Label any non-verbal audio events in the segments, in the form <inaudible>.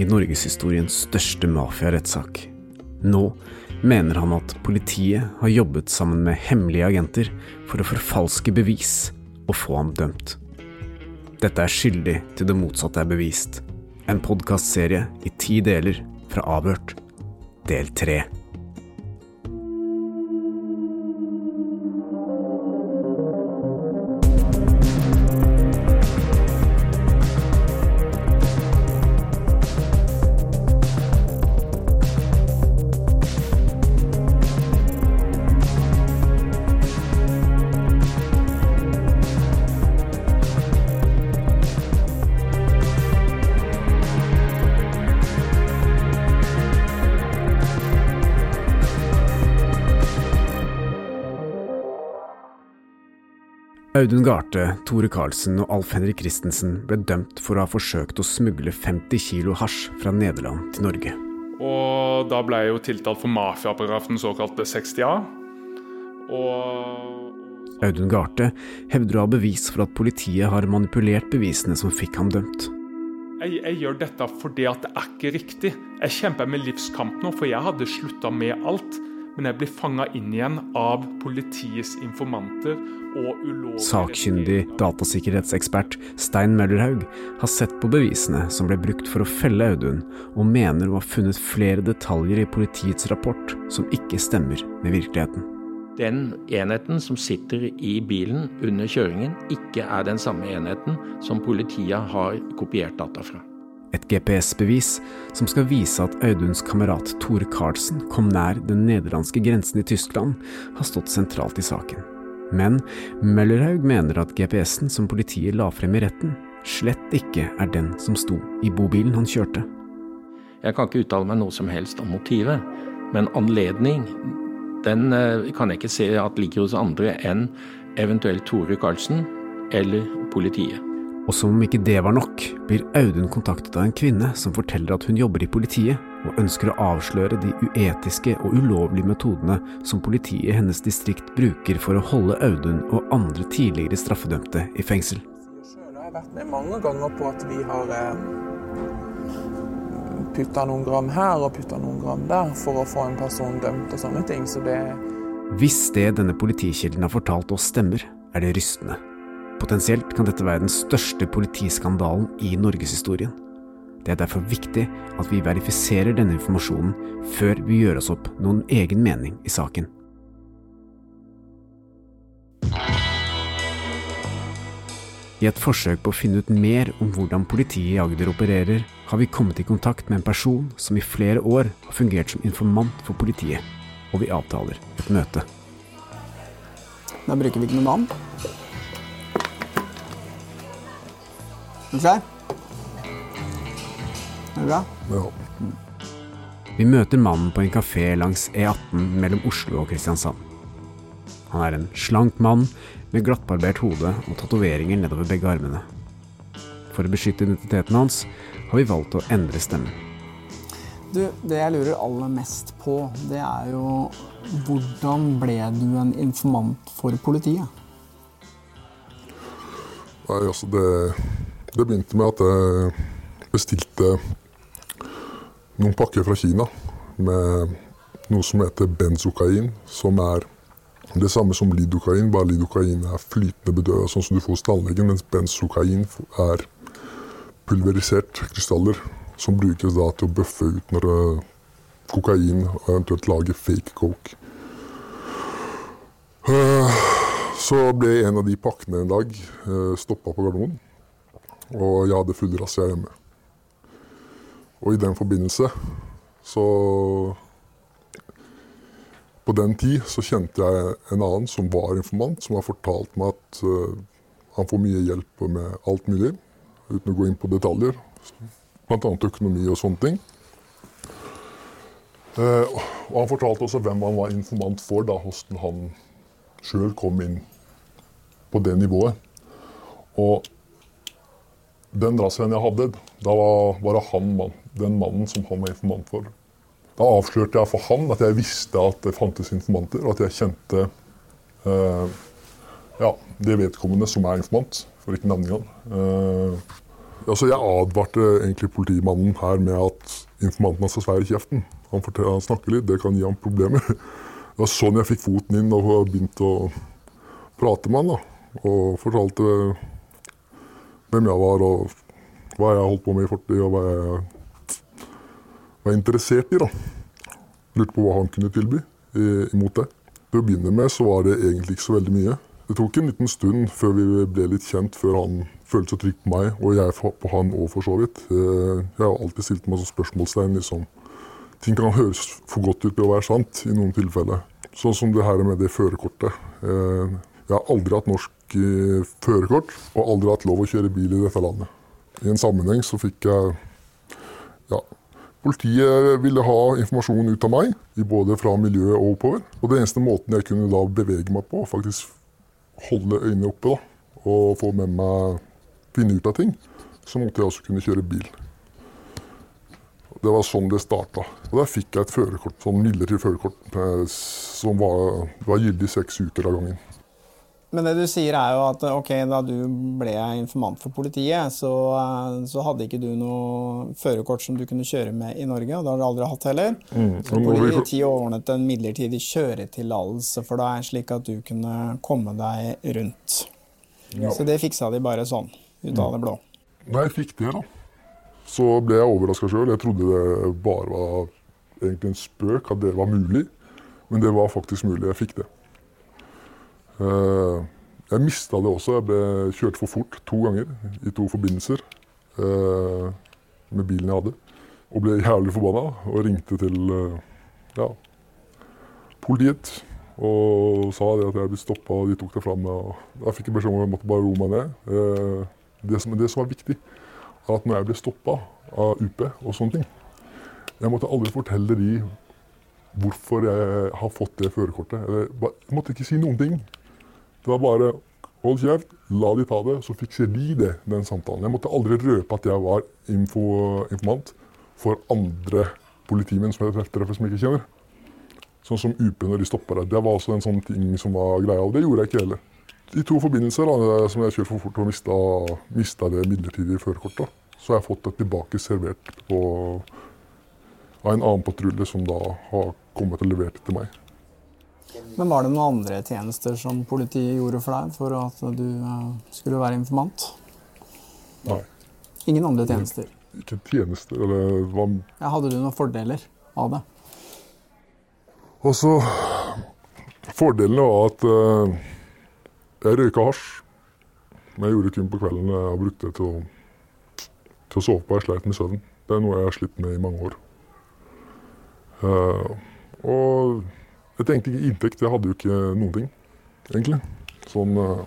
i norgeshistoriens største mafiarettssak. Nå mener han at politiet har jobbet sammen med hemmelige agenter for å forfalske bevis og få ham dømt. Dette er skyldig til det motsatte er bevist. En podkastserie i ti deler fra Avhørt, del tre. Audun Garthe, Tore Karlsen og Alf Henrik Christensen ble dømt for å ha forsøkt å smugle 50 kilo hasj fra Nederland til Norge. Og da ble jeg jo tiltalt for mafiaparagrafen såkalte 60A. Og Audun Garthe hevder å ha bevis for at politiet har manipulert bevisene som fikk ham dømt. jeg, jeg gjør dette fordi at det er ikke riktig. Jeg kjemper med livskamp nå, for jeg hadde slutta med alt. Men jeg blir fanga inn igjen av politiets informanter og ulovlig Sakkyndig datasikkerhetsekspert Stein Møllerhaug har sett på bevisene som ble brukt for å felle Audun, og mener å ha funnet flere detaljer i politiets rapport som ikke stemmer med virkeligheten. Den enheten som sitter i bilen under kjøringen, ikke er den samme enheten som politiet har kopiert data fra. Et GPS-bevis som skal vise at Auduns kamerat Tore Karlsen kom nær den nederlandske grensen i Tyskland, har stått sentralt i saken. Men Møllerhaug mener at GPS-en som politiet la frem i retten, slett ikke er den som sto i bobilen han kjørte. Jeg kan ikke uttale meg noe som helst om motivet, men anledning, den eh, kan jeg ikke se at ligger hos andre enn eventuelt Tore Karlsen eller politiet. Og som om ikke det var nok, blir Audun kontaktet av en kvinne som forteller at hun jobber i politiet, og ønsker å avsløre de uetiske og ulovlige metodene som politiet i hennes distrikt bruker for å holde Audun og andre tidligere straffedømte i fengsel. Jeg har vært med mange ganger på at vi har putta noen gram her og putta noen gram der for å få en person dømt og sånne ting. Så det Hvis det denne politikilden har fortalt oss stemmer, er det rystende. Potensielt kan dette være den største politiskandalen i norgeshistorien. Det er derfor viktig at vi verifiserer denne informasjonen før vi gjør oss opp noen egen mening i saken. I et forsøk på å finne ut mer om hvordan politiet i Agder opererer, har vi kommet i kontakt med en person som i flere år har fungert som informant for politiet, og vi avtaler et møte. Da bruker vi ikke noe navn. Er du klar? Er du bra? Vi møter mannen på en kafé langs E18 mellom Oslo og Kristiansand. Han er en slank mann med glattbarbert hode og tatoveringer nedover begge armene. For å beskytte identiteten hans har vi valgt å endre stemmen. Du, det jeg lurer aller mest på, det er jo hvordan ble du en informant for politiet? Nei, altså det, det begynte med at jeg bestilte noen pakker fra Kina med noe som heter benzokain, som er det samme som lidokain, bare lidokain er flytende bedøvende, sånn som du får hos tannlegen, mens benzokain er pulverisert krystaller som brukes da til å bøffe ut når eh, kokain og eventuelt lage fake coke. Eh, Så ble en av de pakkene en dag uh, stoppa på Gardermoen, og jeg hadde full razzia hjemme. Og i den forbindelse så På den tid så kjente jeg en annen som var informant, som har fortalt meg at uh, han får mye hjelp med alt mulig, uten å gå inn på detaljer. Bl.a. økonomi og sånne ting. Uh, og han fortalte også hvem han var informant for, da, hvordan han sjøl kom inn på det nivået. Og den razziaen jeg hadde, da var, var det han, den mannen som han var informant for. Da avslørte jeg for han at jeg visste at det fantes informanter, og at jeg kjente eh, ja, det vedkommende som er informant, for ikke navngi han. Eh, altså jeg advarte egentlig politimannen her med at informanten hans har svær i kjeften. Han, han, snakker litt, det kan gi ham problemer. <laughs> Det var sånn jeg fikk foten inn og begynte å prate med han. da, Og fortalte hvem jeg var og hva jeg holdt på med i fortid, og hva jeg var interessert i. da. Lurte på hva han kunne tilby imot det. Til å begynne med så var det egentlig ikke så veldig mye. Det tok en liten stund før vi ble litt kjent, før han følte seg trygg på meg, og jeg på han òg, for så vidt. Eh, jeg har alltid stilt meg spørsmålstegn. liksom. Ting kan høres for godt ut til å være sant i noen tilfeller. Sånn som det her med det førerkortet. Eh, jeg har aldri hatt norsk eh, førerkort og aldri hatt lov å kjøre bil i dette landet. I en sammenheng så fikk jeg ja, Politiet ville ha informasjon ut av meg, både fra miljøet og oppover. Og det eneste måten jeg kunne da bevege meg på, faktisk holde øynene oppe da, og få med meg finne ut av ting, så måtte jeg også kunne kjøre bil. Det var sånn det starta. Og der fikk jeg et førerkort, sånn midlertidig førerkort eh, som var, var gyldig seks uker av gangen. Men det du sier er jo at ok, da du ble informant for politiet, så, så hadde ikke du noe førerkort som du kunne kjøre med i Norge, og det har du aldri hatt heller. Mm. Så politiet ordnet en midlertidig kjøretillatelse for deg, slik at du kunne komme deg rundt. Ja. Så det fiksa de bare sånn, ut av det blå. Nei, jeg fikk det, da. Så ble jeg overraska sjøl. Jeg trodde det bare var egentlig en spøk, at det var mulig. Men det var faktisk mulig. Jeg fikk det. Eh, jeg mista det også. Jeg ble kjørt for fort to ganger i to forbindelser eh, med bilen jeg hadde. Og ble jævlig forbanna og ringte til eh, ja, politiet og sa det at jeg ble stoppa, og de tok det fra meg. Da fikk jeg beskjed om at jeg måtte bare roe meg ned. Det som, det som var viktig, er at når jeg ble stoppa av UP og sånne ting Jeg måtte aldri fortelle de hvorfor jeg har fått det førerkortet. Jeg måtte ikke si noen ting. Det var bare hold kjeft, la de ta det, så fikser de det, den samtalen. Jeg måtte aldri røpe at jeg var info, informant for andre politimenn som jeg treffer som jeg ikke kjenner. Sånn som UP når de stopper deg. Det var også en sånn ting som var greia, og det gjorde jeg ikke heller. I to forbindelser da, som jeg kjørte for fort og mista, mista det midlertidige førerkortet, så har jeg fått det tilbake servert på, av en annen patrulje som da har kommet og levert det til meg. Men var det noen andre tjenester som politiet gjorde for deg for at du eh, skulle være informant? Nei. Ingen andre tjenester? Ikke tjenester, eller hva ja, Hadde du noen fordeler av det? Og så Fordelene var at uh, jeg røyka hasj. Men jeg gjorde det kun på kvelden. Jeg brukte det til å, til å sove på. Jeg sleit med søvn. Det er noe jeg har slitt med i mange år. Uh, og jeg tenkte ikke inntekt. Jeg hadde jo ikke noen ting, egentlig. Sånn uh,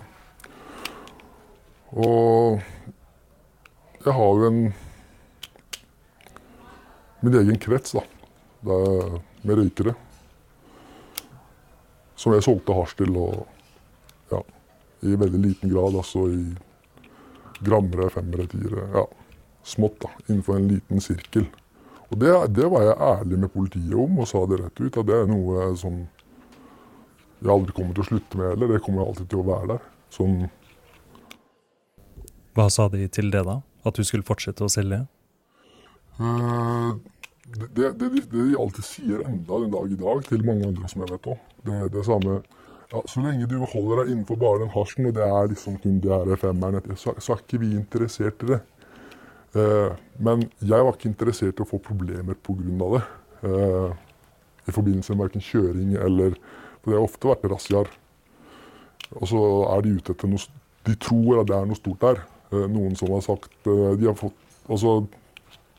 Og jeg har jo en min egen krets, da. Der, med røykere. Som jeg solgte hasj til, og ja, i veldig liten grad. Altså i grammere, femmere, tiere. Ja, smått, da. Innenfor en liten sirkel. Og det, det, var jeg ærlig med politiet om og sa det rett ut. At det er noe som jeg aldri kommer til å slutte med heller. Det kommer alltid til å være der. Sånn Hva sa de til det, da? At du skulle fortsette å selge? Uh, det, det, det, de alltid sier enda den dag i dag, til mange andre som jeg vet òg, det er det samme ja, Så lenge du holder deg innenfor bare den hasjen, og det er liksom kun de her femmerne, så, så er ikke vi interessert i det. Eh, men jeg var ikke interessert i å få problemer pga. det. Eh, I forbindelse med verken kjøring eller For det har ofte vært razziaer. Og så er de ute etter noe De tror at det er noe stort der. Eh, noen som har sagt De har fått Altså,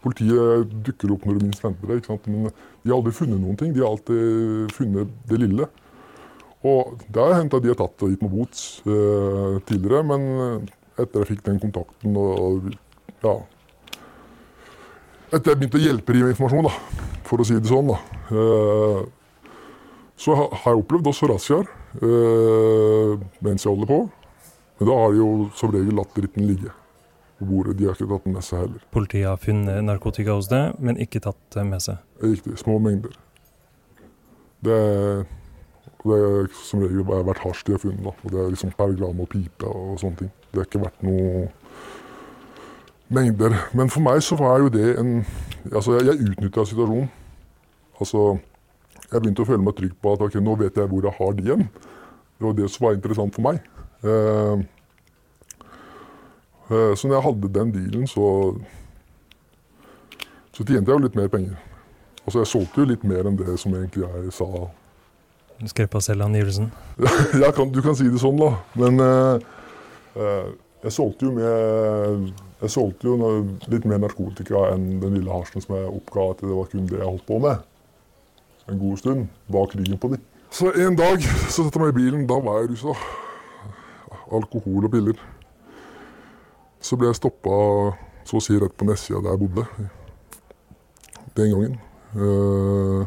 politiet dukker opp når du minst venter det. ikke sant? Men de har aldri funnet noen ting. De har alltid funnet det lille. Og det har hendt at de har tatt og gitt meg bot eh, tidligere, men etter jeg fikk den kontakten og ja, etter jeg begynte å hjelpe dem med informasjon, da, for å si det sånn, da, Eh, så har jeg opplevd også razziaer eh, mens jeg holder på. Men da har de jo som regel latt dritten ligge på bordet. De har ikke tatt den med seg heller. Politiet har funnet narkotika hos deg, men ikke tatt med seg. Riktig. Små mengder. Det, det er som regel vært hasj de har funnet. Da. Og det er liksom per og pipe og sånne ting. Det har ikke vært noe mengder. Men for meg så var jo det en Altså, jeg, jeg utnytta situasjonen. Altså, jeg begynte å føle meg trygg på at ok, nå vet jeg hvor jeg har de igjen. Det var det som var interessant for meg. Eh, eh, så når jeg hadde den dealen, så så tjente jeg jo litt mer penger. Altså, jeg solgte jo litt mer enn det som egentlig jeg sa. Du skrev på selvangivelsen. <laughs> ja, kan, du kan si det sånn, da. Men eh, eh, jeg solgte med jeg solgte jo litt mer narkotika enn den lille hasjen som jeg oppga at det var kun det jeg holdt på med. En god stund. Bak ryggen på de. Så en dag så satte jeg meg i bilen. Da var jeg rusa. Alkohol og piller. Så ble jeg stoppa så å si rett på nedsida der jeg bodde den gangen. Uh,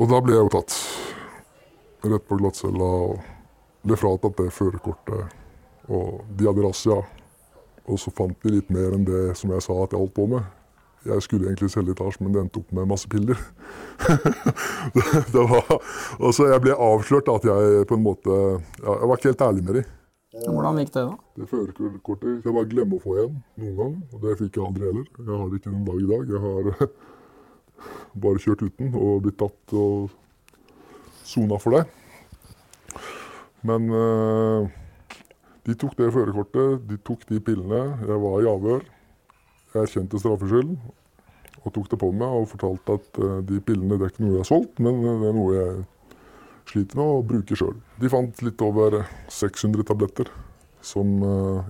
og da ble jeg jo tatt. Rett på glattcella ble fratatt det førerkortet. Og de hadde razzia. Og så fant de litt mer enn det som jeg sa at jeg holdt på med. Jeg skulle egentlig selge hasj, men det endte opp med masse piller. <laughs> det, var, altså jeg ble avslørt at jeg på en måte Jeg var ikke helt ærlig med dem. Hvordan gikk det, da? Det førerkortet jeg bare glemmer å få igjen noen gang. Og det fikk jeg aldri heller. Jeg har det ikke den dag i dag. Jeg har <laughs> bare kjørt uten og blitt tatt og sona for det. Men uh, de tok det førerkortet, de tok de pillene. Jeg var i avhør. Jeg erkjente straffskyld og tok det på meg og fortalte at uh, de pillene det er ikke noe jeg har solgt, men det er noe jeg sliter med å bruke sjøl. De fant litt over 600 tabletter som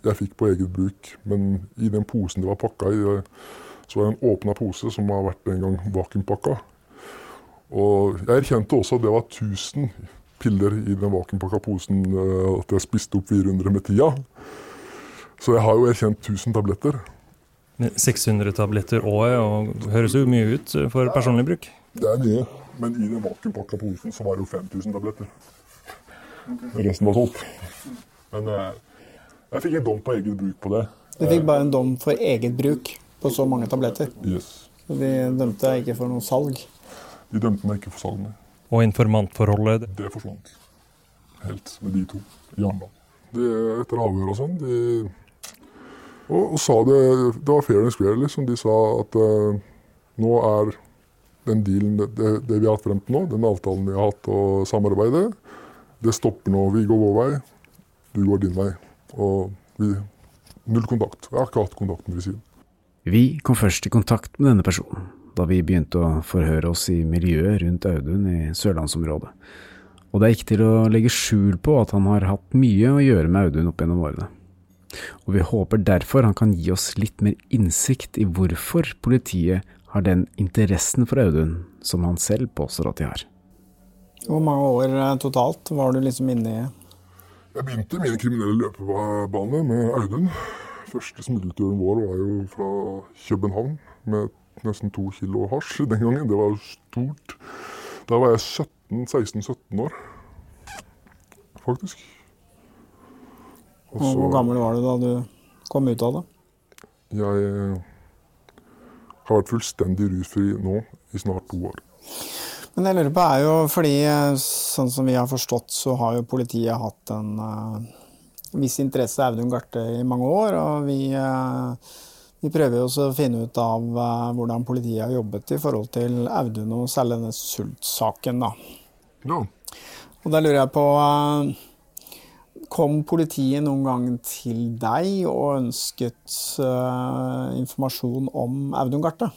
jeg fikk på eget bruk. Men i den posen det var pakka i, så var det en åpna pose som har vært en gang vakuumpakka. Og jeg erkjente også at det var 1000 piller i den vakuumpakka posen eh, at jeg spiste opp 400 med tida. Så jeg har jo erkjent 1000 tabletter. 600 tabletter òg, og høres jo mye ut for personlig bruk? Det er mye, men i den vakuumpakka posen så var det jo 5000 tabletter. Resten var solgt. Men jeg, eh, jeg fikk en dom på eget bruk på det. Du fikk bare en dom for eget bruk på så mange tabletter? Yes. De dømte deg ikke for noe salg? De dømte meg ikke for salg, nei. Og informantforholdet? Det forsvant helt med de to i Arendal. Etter avhør og sånn. De, og, og, sa det Det var fair and square, liksom. De sa at uh, nå er den dealen, det, det, vi har hatt frem til nå, den avtalen vi har hatt og samarbeidet, det stopper nå. Vi går vår vei, du går din vei. Og vi Null kontakt. Jeg har ikke hatt kontakt med siden. Vi kom først i kontakt med denne personen da vi begynte å forhøre oss i miljøet rundt Audun i sørlandsområdet. Og det er ikke til å legge skjul på at han har hatt mye å gjøre med Audun opp gjennom årene. Og vi håper derfor han kan gi oss litt mer innsikt i hvorfor politiet har den interessen for Audun som han selv påstår at de har. Hvor mange år eh, totalt var du liksom inne i Jeg begynte min kriminelle løpebane med Audun. Første smuglerturen vår var jo fra København med nesten to kilo hasj den gangen. Det var stort. Da var jeg 16-17 år, faktisk. Også, Hvor gammel var du da du kom ut av det? Jeg eh, har vært fullstendig rusfri nå i snart to år. Men jeg lurer på er jo fordi, eh, sånn som vi har forstått, så har jo politiet hatt en uh, viss interesse av Audun Garte i mange år. Og vi uh, vi prøver også å finne ut av uh, hvordan politiet har jobbet i forhold til Audun og særlig denne Sult-saken. Ja. Og da lurer jeg på uh, Kom politiet noen gang til deg og ønsket uh, informasjon om Audun Garte?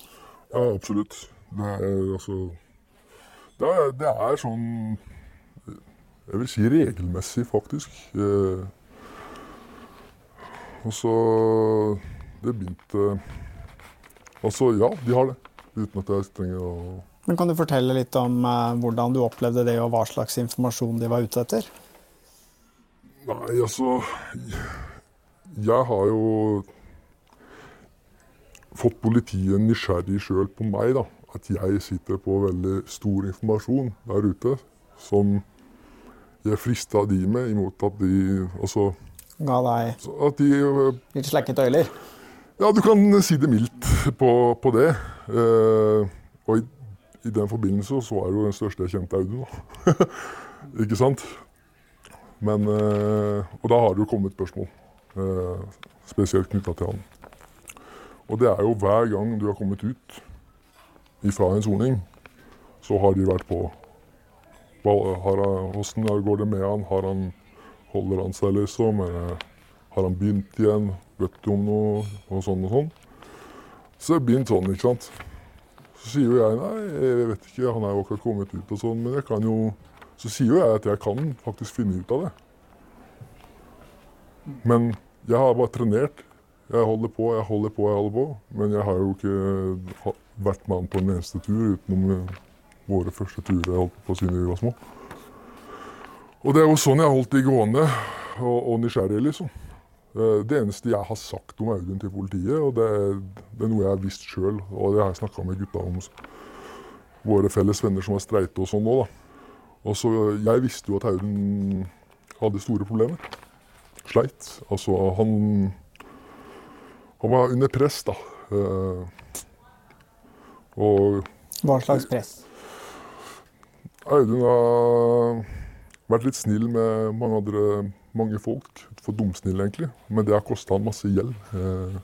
Ja, absolutt. Det er altså det er, det er sånn Jeg vil si regelmessig, faktisk. og så det begynte Altså, ja, de har det. Uten at jeg trenger å Men Kan du fortelle litt om eh, hvordan du opplevde det, og hva slags informasjon de var ute etter? Nei, altså Jeg har jo fått politiet nysgjerrig sjøl på meg. da, At jeg sitter på veldig stor informasjon der ute som jeg frista de med, imot at de altså, Ga deg de litt slekket tøyler? Ja, du kan si det mildt på, på det. Eh, og i, i, den forbindelse så er jo den største jeg kjente Audun, da. <laughs> Ikke sant? Men eh, Og da har det jo kommet spørsmål. Eh, spesielt knytta til han. Og det er jo hver gang du har kommet ut ifra en soning, så har de vært på. Åssen går det med han? Har han Holder han seg, liksom? Har han begynt igjen? Du om noe? Og sånn og sånn. Så det begynte sånn, ikke sant. Så sier jo jeg nei, jeg vet ikke, han er jo akkurat kommet ut og sånn, men jeg kan jo Så sier jo jeg at jeg kan faktisk finne ut av det. Men jeg har bare trenert. Jeg holder på, jeg holder på, jeg holder på. Men jeg har jo ikke vært med han på en eneste tur utenom våre første turer jeg holdt på siden vi var små. Og det er jo sånn jeg har holdt de gående, og, og nysgjerrige, liksom. Eh, det eneste jeg har sagt om Audun til politiet, og det, det er noe jeg har visst sjøl, og det har jeg snakka med gutta om, våre felles venner som har streite og sånn nå, da. Og så, Jeg visste jo at Audun hadde store problemer. Sleit. Altså, han Han var under press, da. Eh, og Hva slags press? Audun har vært litt snill med mange andre mange folk. For dumsnill, egentlig. Men det har kosta han masse gjeld eh,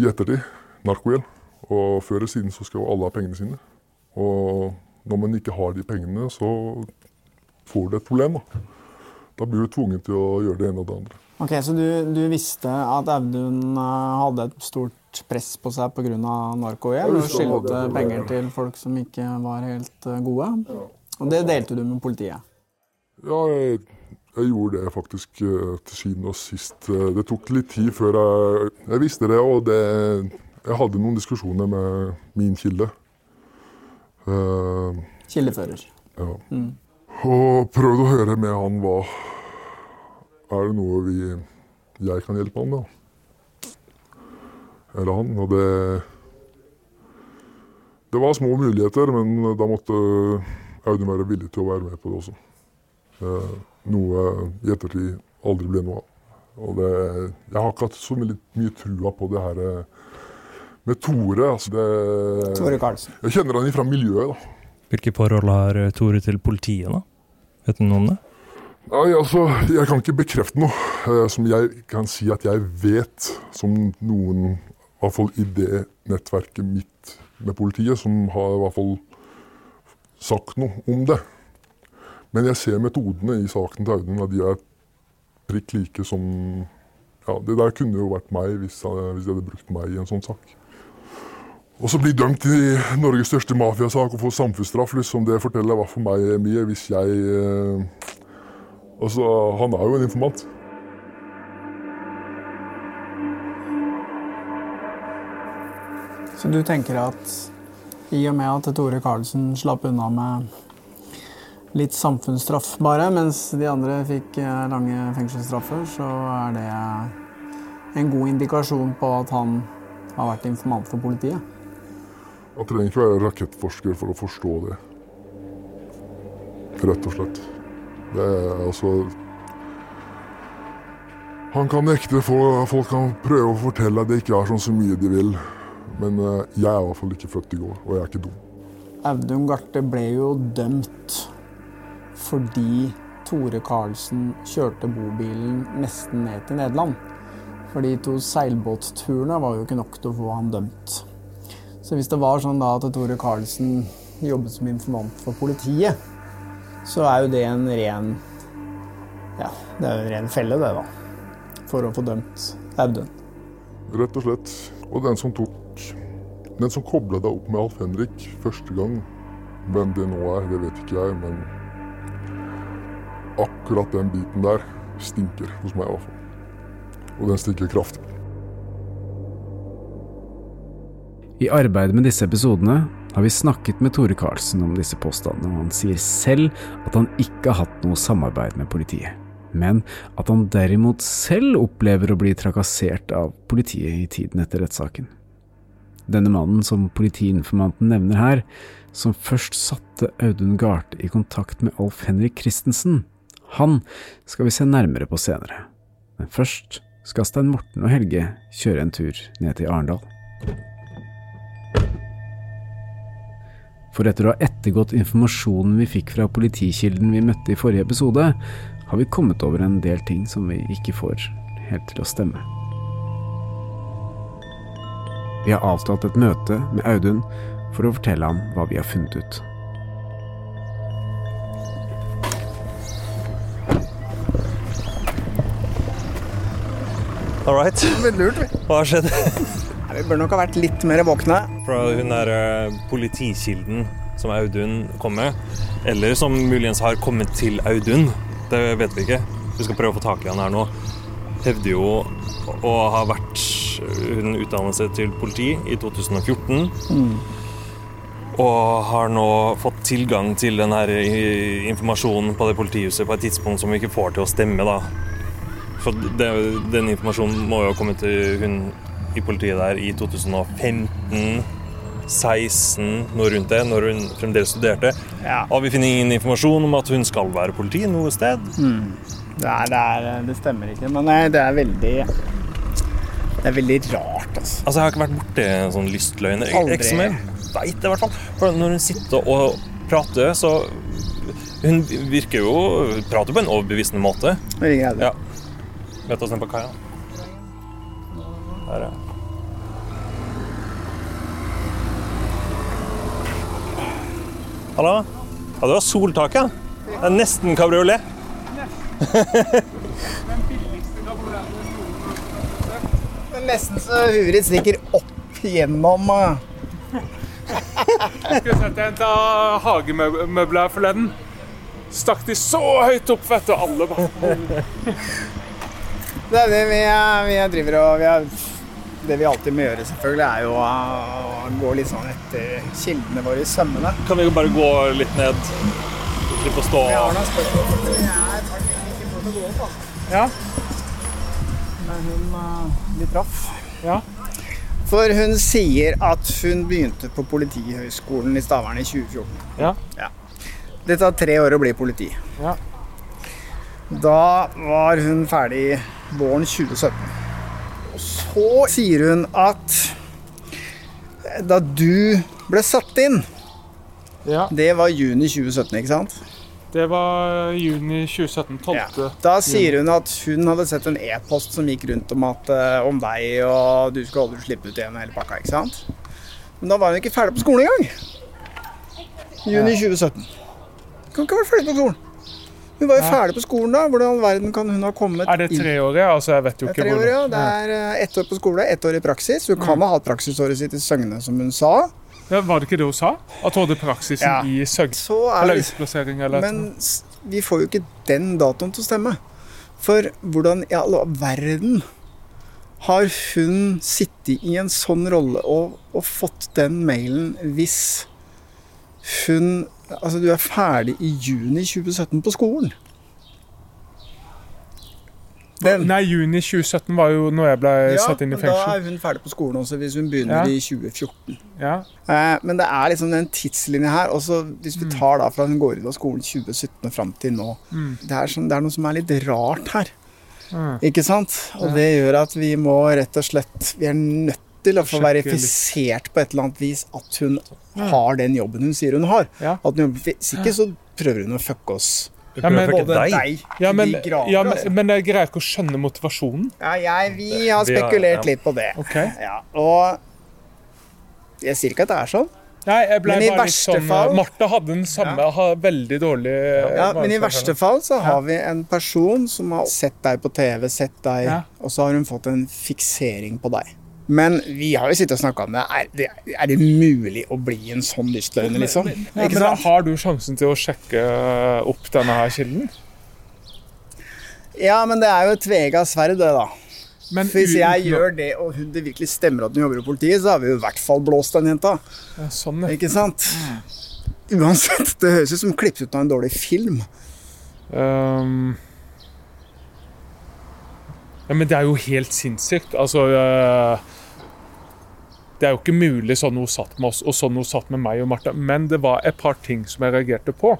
i ettertid. Narkogjeld. Og før eller siden så skal jo alle ha pengene sine. Og når man ikke har de pengene, så får du et problem. Da Da blir du tvunget til å gjøre det ene og det andre. Ok, Så du, du visste at Audun eh, hadde et stort press på seg pga. narkogjeld? Og skyldte penger til folk som ikke var helt gode? gode? Og det delte du med politiet? Ja, jeg, jeg gjorde det faktisk uh, til syvende og sist. Uh, det tok litt tid før jeg, jeg visste det, og det, jeg hadde noen diskusjoner med min kilde. Uh, Kildefører. Ja. Mm. Og prøvde å høre med han hva Er det noe vi, jeg kan hjelpe han med? Eller han. Og det Det var små muligheter, men da måtte Audun være villig til å være med på det også. Eh, noe i ettertid aldri ble noe av. Og det, jeg har ikke hatt så mye, mye trua på det her eh, med Tore. Altså det, Tore Karlsen. Jeg kjenner han fra miljøet. da. Hvilke forhold har eh, Tore til politiet, da? Vet du noe om det? Nei, altså, Jeg kan ikke bekrefte noe eh, som jeg kan si at jeg vet, som noen, i hvert fall i det nettverket mitt med politiet, som har i hvert fall sagt noe om det. Men jeg ser metodene i saken til Audun, og de er prikk like som ja, Det der kunne jo vært meg hvis, hvis de hadde brukt meg i en sånn sak. Og så bli dømt i Norges største mafiasak og få samfunnsstraff, liksom, det forteller hva for meg mye. Hvis jeg eh, Altså, han er jo en informant. Så du tenker at i og med at Tore Karlsen slapp unna med litt samfunnsstraff bare, mens de andre fikk eh, lange fengselsstraffer, så er det en god indikasjon på at han har vært informant for politiet. Man trenger ikke være rakettforsker for å forstå det. Rett og slett. Det er altså Han kan nekte, folk kan prøve å fortelle at det ikke er sånn så mye de vil. Men eh, jeg er i hvert fall ikke født i går, og jeg er ikke dum. Audun Garte ble jo dømt fordi Tore Karlsen kjørte bobilen nesten ned til Nederland. For de to seilbåtturene var jo ikke nok til å få han dømt. Så hvis det var sånn da at Tore Karlsen jobbet som informant for politiet, så er jo det en ren Ja, det er jo en ren felle, det, da. For å få dømt Audun. Rett og slett. Og den som tok Den som kobla deg opp med Alf Henrik første gang, hvem det nå er, det vet ikke jeg, men akkurat den biten der stinker hos meg i hvert fall. Og den stinker kraftig. I arbeidet med disse episodene har vi snakket med Tore Karlsen om disse påstandene, og han sier selv at han ikke har hatt noe samarbeid med politiet, men at han derimot selv opplever å bli trakassert av politiet i tiden etter rettssaken. Denne mannen som politiinformanten nevner her, som først satte Audun Garthe i kontakt med Alf Henrik Christensen, han skal vi se nærmere på senere. Men først skal Stein Morten og Helge kjøre en tur ned til Arendal. For etter å ha ettergått informasjonen vi fikk fra politikilden vi møtte i forrige episode, har vi kommet over en del ting som vi ikke får helt til å stemme. Vi har avtalt et møte med Audun for å fortelle ham hva vi har funnet ut. All right. Lurt, vi. Hva har skjedd? Vi bør nok ha vært litt mer våkne. Fra hun der eh, politikilden som Audun kom med, eller som muligens har kommet til Audun, det vet vi ikke. Vi skal prøve å få tak i han her nå. Hevder jo å ha vært Hun utdannet seg til politi i 2014. Og har nå fått tilgang til den her informasjonen på det politihuset på et tidspunkt som vi ikke får til å stemme, da. For det, den informasjonen må jo ha kommet til hun i politiet der i 2015, 16, noe rundt det, når hun fremdeles studerte. Ja. Og vi finner ingen informasjon om at hun skal være politi noe sted. Nei, det, er, det stemmer ikke. Men nei, det er veldig Det er veldig rart, altså. Altså, Jeg har ikke vært borti sånn lystløgner. Aldri. Ikke som jeg vet, i hvert fall. For når hun sitter og prater, så Hun virker jo Prater på en overbevisende måte. Ja. Vet oss ned på kaia? Der, ja. Hallo? Ja, det var soltaket. ja? Det er nesten kabriolet. Det er nesten så huet ditt stikker opp gjennom Jeg skulle sette en av hagemøbler forleden. Stakk de så høyt opp, vet du. Alle bare Det er det vi, vi driver og vi er, Det vi alltid må gjøre, selvfølgelig, er jo å gå litt sånn etter kildene våre i sømmene. Kan vi jo bare gå litt ned? Slippe å stå Jeg har noen spørsmål. Jeg er ikke prøvd å gå opp, da. Ja. Men hun uh, Vi traff. Ja. For hun sier at hun begynte på Politihøgskolen i Stavern i 2014. Ja. Det tar tre år å bli politi. Ja. Da var hun ferdig våren 2017. Og så sier hun at da du ble satt inn, ja. det var juni 2017, ikke sant? Det var juni 2017. 12. Ja. Da sier hun at hun hadde sett en e-post som gikk rundt om, at, eh, om deg, og du skulle aldri slippe ut igjen hele pakka, ikke sant? Men da var hun ikke ferdig på skolen engang. Juni 2017. Kan ikke ha vært ferdig på skolen. Hun var jo ferdig på skolen da. Hvordan verden kan hun ha kommet Er det inn- tre år, ja? Altså, jeg vet jo ikke hvor ja. Det er eh, ett år på skole, ett år i praksis. Hun kan ha hatt praksisåret sitt i Søgne, som hun sa. Ja, Var det ikke det hun sa? At hun hadde praksisen Ja. i Søgne? Så er Eller utplassering, eller Men vi får jo ikke den datoen til å stemme. For hvordan i all verden har hun sittet i en sånn rolle og, og fått den mailen hvis hun Altså, du er ferdig i juni 2017 på skolen. Den, Nei, juni 2017 var jo når jeg ble ja, satt inn i men da er hun ferdig på skolen også, hvis hun begynner Ja. i 2014. Ja. Eh, men det er liksom den tidslinja her. Også hvis vi tar da fra hun går ut av skolen 2017 og fram til nå. Det, er sånn, det er noe som er litt rart her. Mm. Ikke sant? Og det gjør at vi må rett og slett Vi er nødt til å få Sjekke litt. verifisert på et eller annet vis at hun har den jobben hun sier hun har. Ja. At hun hvis ikke så prøver hun å fucke oss. Ja, men, deg. deg ja, men, de grader, ja, men, altså. men jeg greier ikke å skjønne motivasjonen. Ja, jeg, vi har Vi har- spekulert ja. litt på det. Okay. Ja, og jeg sier ikke at det er sånn. Nei, jeg ble Men i bare litt verste sånn fall- Martha hadde den samme, ja. veldig dårlig Ja, men i verste fall så har vi en person som har sett deg på TV, sett deg, Ja. og så har hun fått en fiksering på deg. Men vi har jo sittet og snakka om det. Er, det. er det mulig å bli en sånn lystløgner, liksom? Ja, men sant? Har du sjansen til å sjekke opp denne her kilden? Ja, men det er jo et tvega sverd, det, da. Men hvis jeg gjør det, og hun- det virkelig stemmer at hun jobber i politiet, så har vi jo i hvert fall blåst den jenta. Ja, Sånn, ja. Ikke sant? Uansett. Det høres ut som klippet ut av en dårlig film. Um, ja, men det er jo helt sinnssykt. Altså øh, Det er jo ikke mulig sånn hun satt med oss, og sånn hun satt med meg og Martha. Men det var et par ting som jeg reagerte på.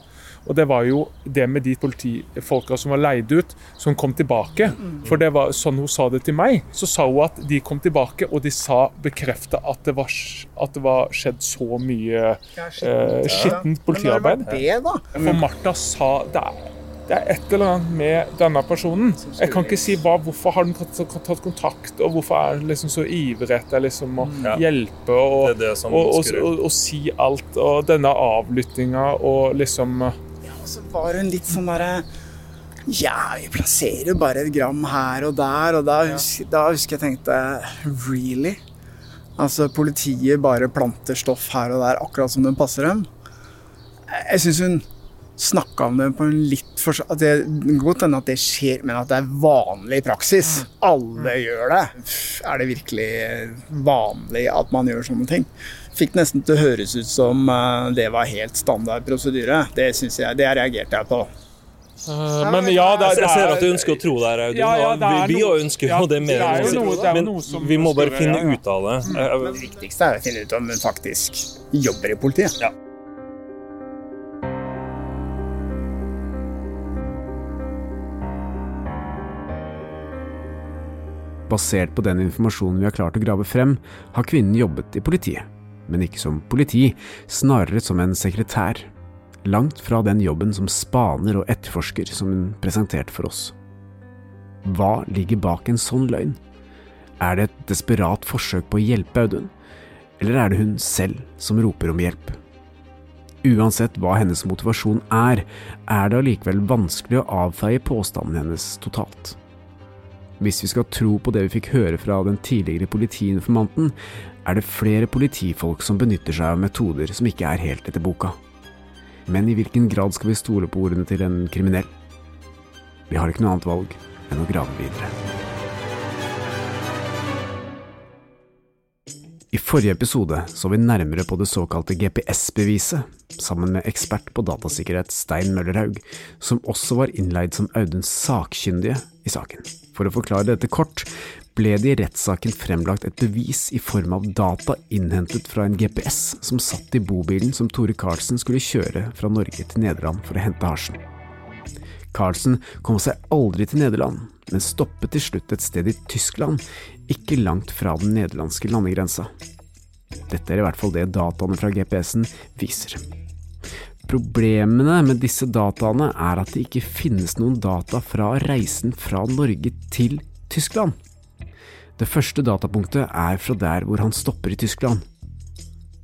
Og det var jo det med de politifolka som var leid ut, som kom tilbake. For det var sånn hun sa det til meg. Så sa hun at de kom tilbake, og de sa bekrefta at, det var, at det var skjedd så mye eh, skittent politiarbeid. Men det var det, da? For Martha sa det er, det er et eller annet med denne personen. Jeg kan ikke si hva, hvorfor har den tatt, tatt kontakt, og hvorfor er den liksom så ivrig etter liksom å hjelpe og, Det det og, og, og, og si alt. Og denne avlyttinga og liksom Ja, Så var hun litt sånn derre Ja, vi plasserer jo bare et gram her og der, og da, hus- da husker jeg tenkte Really? Altså, politiet bare planter stoff her og der akkurat som det passer dem. Jeg syns hun snakka om det på en litt for at det, godt hende at det skjer, men at det er vanlig praksis. Alle gjør det. Er det virkelig vanlig at man gjør sånne ting? Fikk nesten til å høres ut som eh, det var helt standard prosedyre. Det synes jeg, det reagerte jeg på. Men ja, det, Jeg ser er at du ønsker å tro det her, Audun. Ja, ja, det er vi, vi noe- ønsker jo det mer. det er noe- det er Men vi må bare finne ut av det. Men det viktigste er å finne ut om hun faktisk jobber i politiet. Ja. Basert på den informasjonen vi har klart å grave frem, har kvinnen jobbet i politiet. Men ikke som politi, snarere som en sekretær. Langt fra den jobben som spaner og etterforsker som hun presenterte for oss. Hva ligger bak en sånn løgn? Er det et desperat forsøk på å hjelpe Audun? Eller er det hun selv som roper om hjelp? Uansett hva hennes motivasjon er, er det allikevel vanskelig å avfeie påstanden hennes totalt. Hvis vi skal tro på det vi fikk høre fra den tidligere politiinformanten, er det flere politifolk som benytter seg av metoder som ikke er helt etter boka. Men i hvilken grad skal vi stole på ordene til en kriminell? Vi har ikke noe annet valg enn å grave videre. I forrige episode så vi nærmere på det såkalte GPS-beviset, sammen med ekspert på datasikkerhet Stein Møllerhaug, som også var innleid som Auduns sakkyndige i saken. For å forklare dette kort, ble det i rettssaken fremlagt et bevis i form av data innhentet fra en GPS som satt i bobilen som Tore Karlsen skulle kjøre fra Norge til Nederland for å hente hasjen. Carlsen kom seg aldri til Nederland, men stoppet til slutt et sted i Tyskland, ikke langt fra den nederlandske landegrensa. Dette er i hvert fall det dataene fra GPS-en viser. Problemene med disse dataene er at det ikke finnes noen data fra reisen fra Norge til Tyskland. Det første datapunktet er fra der hvor han stopper i Tyskland.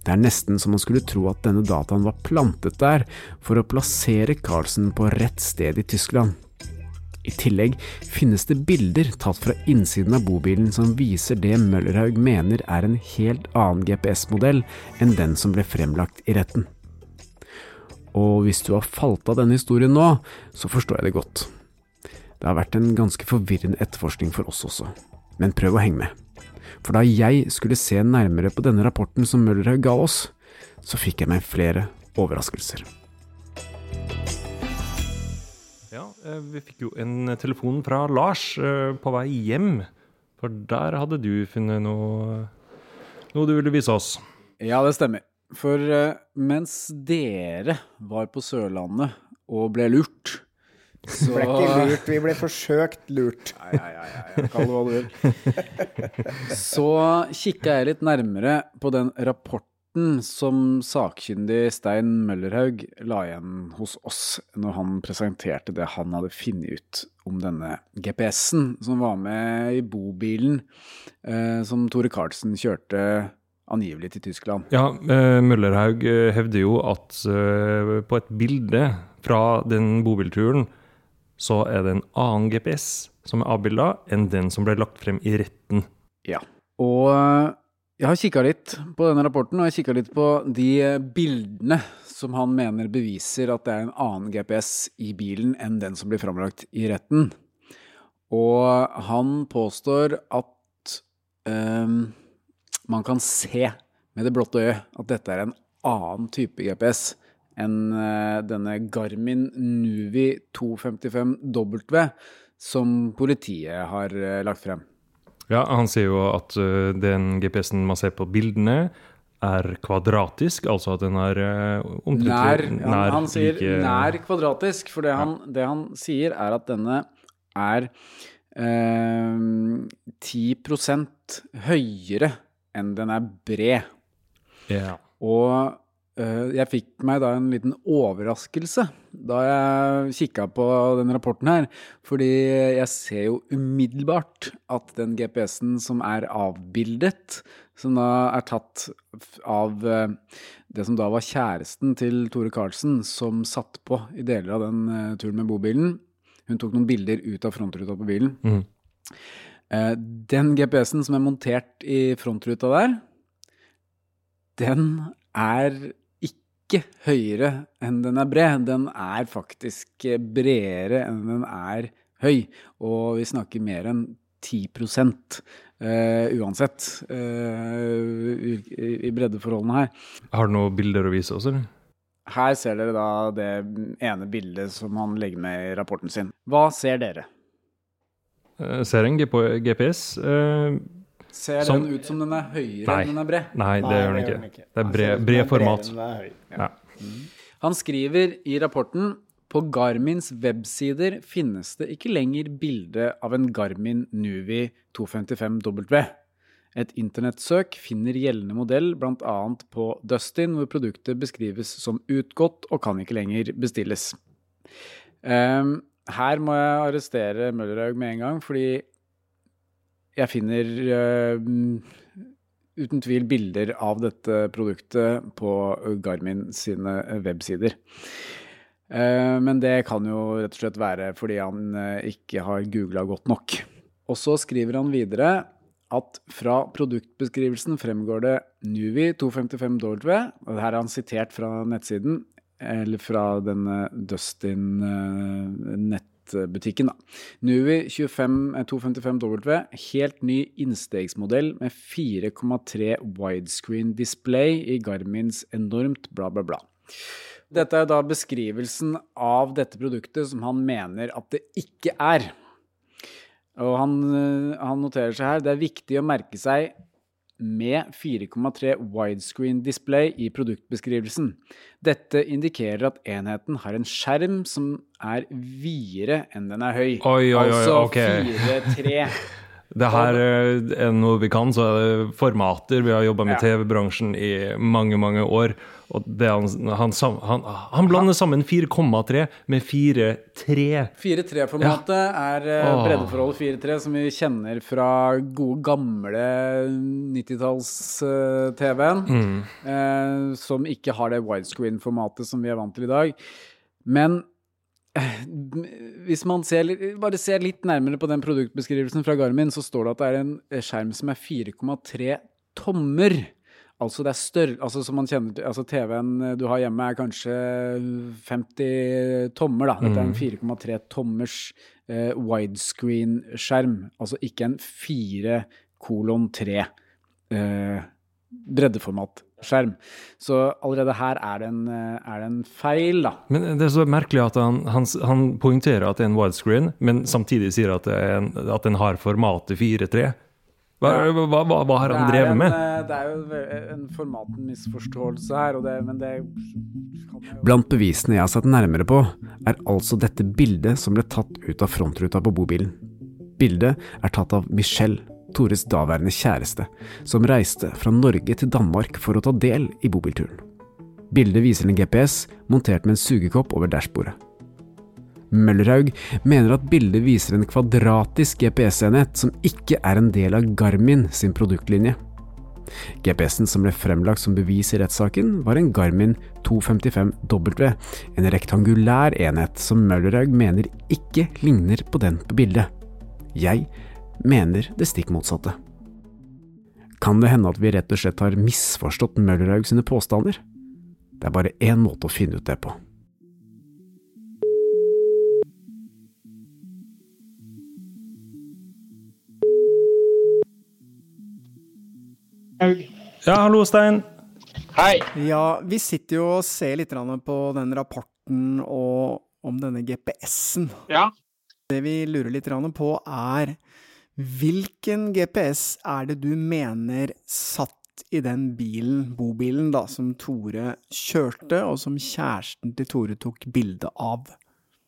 Det er nesten som man skulle tro at denne dataen var plantet der for å plassere Carlsen på rett sted i Tyskland. I tillegg finnes det bilder tatt fra innsiden av bobilen som viser det Møllerhaug mener er en helt annen GPS-modell enn den som ble fremlagt i retten. Og hvis du har falt av denne historien nå, så forstår jeg det godt. Det har vært en ganske forvirrende etterforskning for oss også, men prøv å henge med. For da jeg skulle se nærmere på denne rapporten som Møllerhaug ga oss, så fikk jeg meg flere overraskelser. Ja, eh, vi fikk jo en telefon fra Lars eh, på vei hjem. For der hadde du funnet noe, noe du ville vise oss. Ja, det stemmer. For eh, mens dere var på Sørlandet og ble lurt så Ble ikke lurt, vi ble forsøkt lurt. Nei, nei, nei, ja, kall det hva du vil. <laughs> Så kikka jeg litt nærmere på den rapporten som sakkyndig Stein Møllerhaug la igjen hos oss når han presenterte det han hadde funnet ut om denne GPS-en som var med i bobilen eh, som Tore Karlsen kjørte angivelig til Tyskland. Ja, eh, Møllerhaug eh, hevder jo at eh, på et bilde fra den bobilturen, så er det en annen GPS som er avbilda enn den som ble lagt frem i retten. Ja. Og eh, jeg har kikka litt på denne rapporten, og jeg kikka litt på de eh, bildene som han mener beviser at det er en annen GPS i bilen enn den som blir framlagt i retten. Og han påstår at um, man kan se med det blotte øye at dette er en annen type GPS enn eh, denne Garmin Nuvi 255W som politiet har eh, lagt frem. Ja, han sier jo at uh, den GPS-en man ser på bildene, er kvadratisk, altså at den er omtrent Nær, nær han, han sier like- nær kvadratisk, for det han, det han sier er at denne er eh, 10 høyere enn den er bred. Ja. Og eh, jeg fikk meg da en liten overraskelse da jeg kikka på den rapporten her. Fordi jeg ser jo umiddelbart at den GPS-en som er avbildet, som da er tatt av eh, det som da var kjæresten til Tore Karlsen, som satt på i deler av den eh, turen med bobilen. Hun tok noen bilder ut av frontruta på bilen. Eh, Den GPS-en som er montert i frontruta der, den er ikke høyere enn den er bred. Den er faktisk eh, bredere enn den er høy. Og vi snakker mer enn 10 Uh, uansett uh, i, breddeforholdene her. Har du noen bilder å vise oss, eller? Her ser dere da det ene bildet som han legger med i rapporten sin. Hva ser dere? Jeg ser en GPS? Eh, Ser Som- den ut som den er høyere Nei. enn den er bred? Nei, det gjør den ikke. Det er bred, bred format. Ja. Han skriver i rapporten på Garmins websider finnes det ikke lenger bilde av en Garmin Nuvi 255W. Et internettsøk finner gjeldende modell bl.a. på Dustin, hvor produktet beskrives som utgått og kan ikke lenger bestilles. Um, her må jeg arrestere Møllerhaug med en gang, fordi jeg finner uh, uten tvil bilder av dette produktet på Garmin sine websider. Uh, Men det kan jo rett og slett være fordi han eh, ikke har googla godt nok. Og så skriver han videre at fra produktbeskrivelsen fremgår det Nuvi 255W, og her er han sitert fra nettsiden, eller fra denne Dustin-nettbutikken, da. Nuvi 25, eh, 255W, helt ny innstegsmodell med 4,3 widescreen display i Garmins enormt bla, bla, bla. Dette er da beskrivelsen av dette produktet som han mener at det ikke er. Og han, eh, han noterer seg her det er viktig å merke seg med 4,3 widescreen display i produktbeskrivelsen. Dette indikerer at enheten har en skjerm som er videre enn den er høy. Oi, oi, oi, altså ok. 4,3. <laughs> Det her eh, er noe vi kan, så er det formater. Vi har jobba med TV-bransjen i mange, mange år. Og det han, han, han, han blander sammen 4,3 med 4,3. 4,3-formatet ja. er eh, Åh. breddeforholdet 4-3 som vi kjenner fra gode, gamle 90-talls-TV-en. Mm. Eh, som ikke har det widescreen-formatet som vi er vant til i dag. Men eh, hvis man ser, bare ser litt nærmere på den produktbeskrivelsen fra Garmin, så står det at det er en skjerm som er 4,3 tommer. Altså det er større, altså som man kjenner altså TV-en du har hjemme er kanskje 50 tommer da. Dette er en 4,3 tommers eh, widescreen-skjerm. Altså ikke en 4 kolon 3 eh, breddeformat-skjerm. Så allerede her er det en, eh, er det en feil da. Men det er så merkelig at han, han, han poengterer at det er en widescreen, men samtidig sier at, det er en, at den har formatet 4,3. Hva, hva, hva, hva har han drevet en, med? eh, Det er jo en formatmisforståelse her, og det, men det jo Blant bevisene jeg har sett nærmere på, er altså dette bildet som ble tatt ut av frontruta på bobilen. Bildet er tatt av Michelle, Tores daværende kjæreste, som reiste fra Norge til Danmark for å ta del i bobilturen. Bildet viser en GPS montert med en sugekopp over dashbordet. Møllerhaug mener at bildet viser en kvadratisk GPS-enhet som ikke er en del av Garmin sin produktlinje. GPS-en som ble fremlagt som bevis i rettssaken, var en Garmin 255W, en rektangulær enhet som Møllerhaug mener ikke ligner på den på bildet. Jeg mener det stikk motsatte. Kan det hende at vi rett og slett har misforstått Møllerhaug sine påstander? Det er bare én måte å finne ut det på. Ja, hallo, Stein. Hei. Ja, vi sitter jo og ser litt på den rapporten og om denne GPS-en. Ja. Det vi lurer litt på er Hvilken GPS er det du mener satt i den bilen, bobilen, da, som Tore kjørte, og som kjæresten til Tore tok bilde av?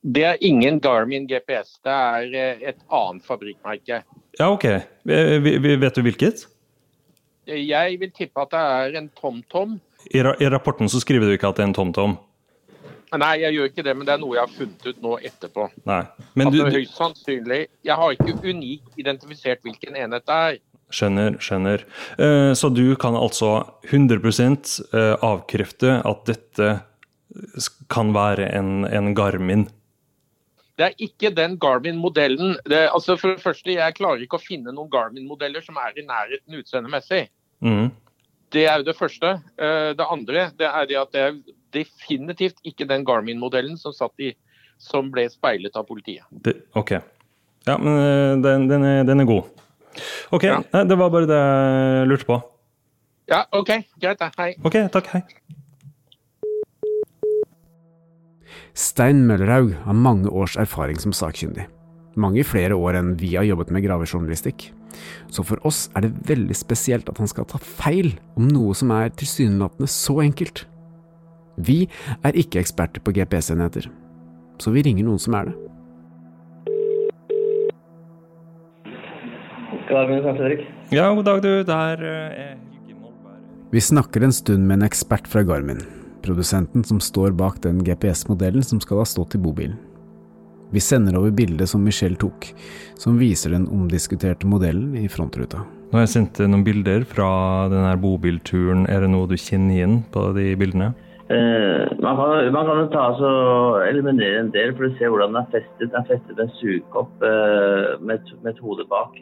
Det er ingen Garmin GPS, det er eh, et annet fabrikkmerke. Ja, OK. Vet du hvilket? Jeg vil tippe at det er en TomTom. I, ra I rapporten så skriver du ikke at det er en TomTom? Nei, jeg gjør ikke det, men det er noe jeg har funnet ut nå etterpå. Nei, men altså, du, høyst sannsynlig Jeg har ikke unikt identifisert hvilken enhet det er. Skjønner, skjønner. Eh, så du kan altså 100 eh, avkrefte at dette kan være en, en Garmin? Det er ikke den Garmin-modellen. Altså For det første, jeg klarer ikke å finne noen Garmin-modeller som er i nærheten utseendemessig. Mm. Det er jo det første. Eh, det andre det er det at det er definitivt ikke den Garmin-modellen som, som, ble speilet av politiet. Det, ok. Ja, men eh, den, den, er, den er, god. OK, ja. det var bare det jeg lurte på. Ja, OK. Greit, hei. OK, takk. Hei. Stein Møllerhaug har mange års erfaring som sakkyndig. Mange flere år enn vi har jobbet med gravejournalistikk. Så for oss er det veldig spesielt at han skal ta feil om noe som er tilsynelatende så enkelt. Vi er ikke eksperter på GPS-enheter, så vi ringer noen som er det. Ja, god dag, du. Der eh, er Helge Molberg. Vi snakker en stund med en ekspert fra Garmin, produsenten som står bak den GPS-modellen som skal ha stått i bobilen. Vi sender over bildet som Michelle tok, som viser den omdiskuterte modellen i frontruta. Nå har jeg sendt noen bilder fra denne bobilturen. Er det noe du kjenner igjen på de bildene? Eh, man, kan, man kan ta og eliminere en del for å se hvordan den er festet. Den er festet med en sugekopp eh, med, med, et hode bak.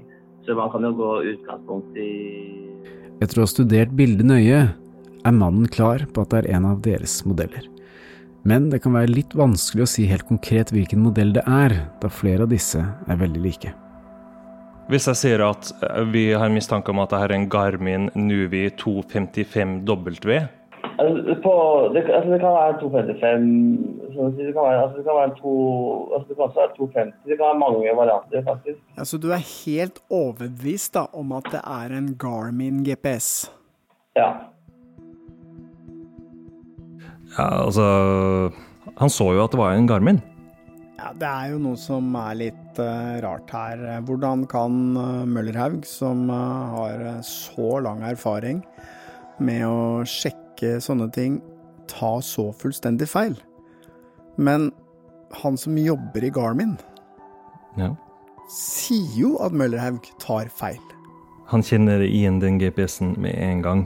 Så man kan jo gå utgangspunkt i Etter å ha studert bildet nøye, er mannen klar på at det er en av deres modeller. Men det kan være litt vanskelig å si helt konkret hvilken modell det er, da flere av disse er veldig like. Hvis jeg sier at eh, vi har mistanke om at det er en Garmin Nuvi 255W altså, på, det, altså, det, kan være 255 det kan være, altså, det kan være to, altså, det kan også være 250. Det kan være mange varianter, faktisk. Altså, du er helt overbevist da, om at det er en Garmin GPS? Ja. Ja, altså Han så jo at det var en Garmin. Ja, Det er jo noe som er litt uh, rart her. Hvordan kan uh, Møllerhaug, som uh, har så lang erfaring med å sjekke sånne ting, ta så fullstendig feil? Men han som jobber i Garmin, ja. sier jo at Møllerhaug tar feil. Han kjenner igjen den GPS-en med en gang.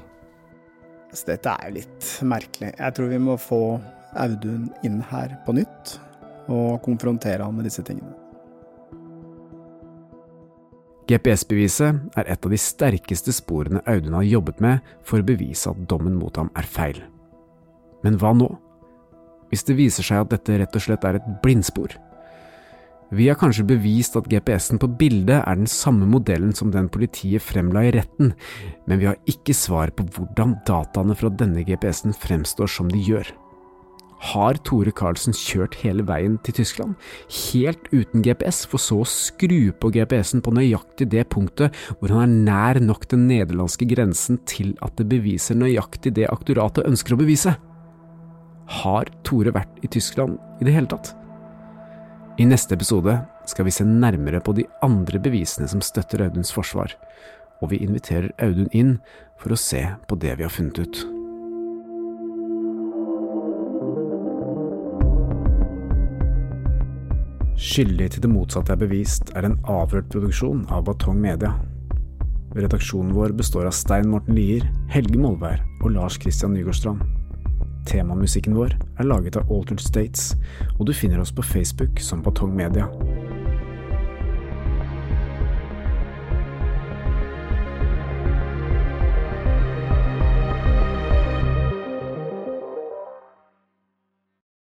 Så dette er jo litt merkelig. Jeg tror vi må få Audun inn her på nytt og konfrontere han med disse tingene. GPS-beviset er et av de sterkeste sporene Audun har jobbet med for å bevise at dommen mot ham er feil. Men hva nå? Hvis det viser seg at dette rett og slett er et blindspor? Vi har kanskje bevist at GPS-en på bildet er den samme modellen som den politiet fremla i retten, men vi har ikke svar på hvordan dataene fra denne GPS-en fremstår som de gjør. Har Tore Karlsen kjørt hele veien til Tyskland, helt uten GPS, for så å skru på GPS-en på nøyaktig det punktet hvor han er nær nok den nederlandske grensen til at det beviser nøyaktig det aktoratet ønsker å bevise? Har Tore vært i Tyskland i det hele tatt? I neste episode skal vi se nærmere på de andre bevisene som støtter Auduns forsvar, og vi inviterer Audun inn for å se på det vi har funnet ut. Skyldig til det motsatte er bevist er en avhørt produksjon av Batong Media. Redaksjonen vår består av Stein Morten Lier, Helge Molvær og Lars Christian Nygårdstrand. Temamusikken vår er laget av Altered States, og du finner oss på Facebook som Batong Media.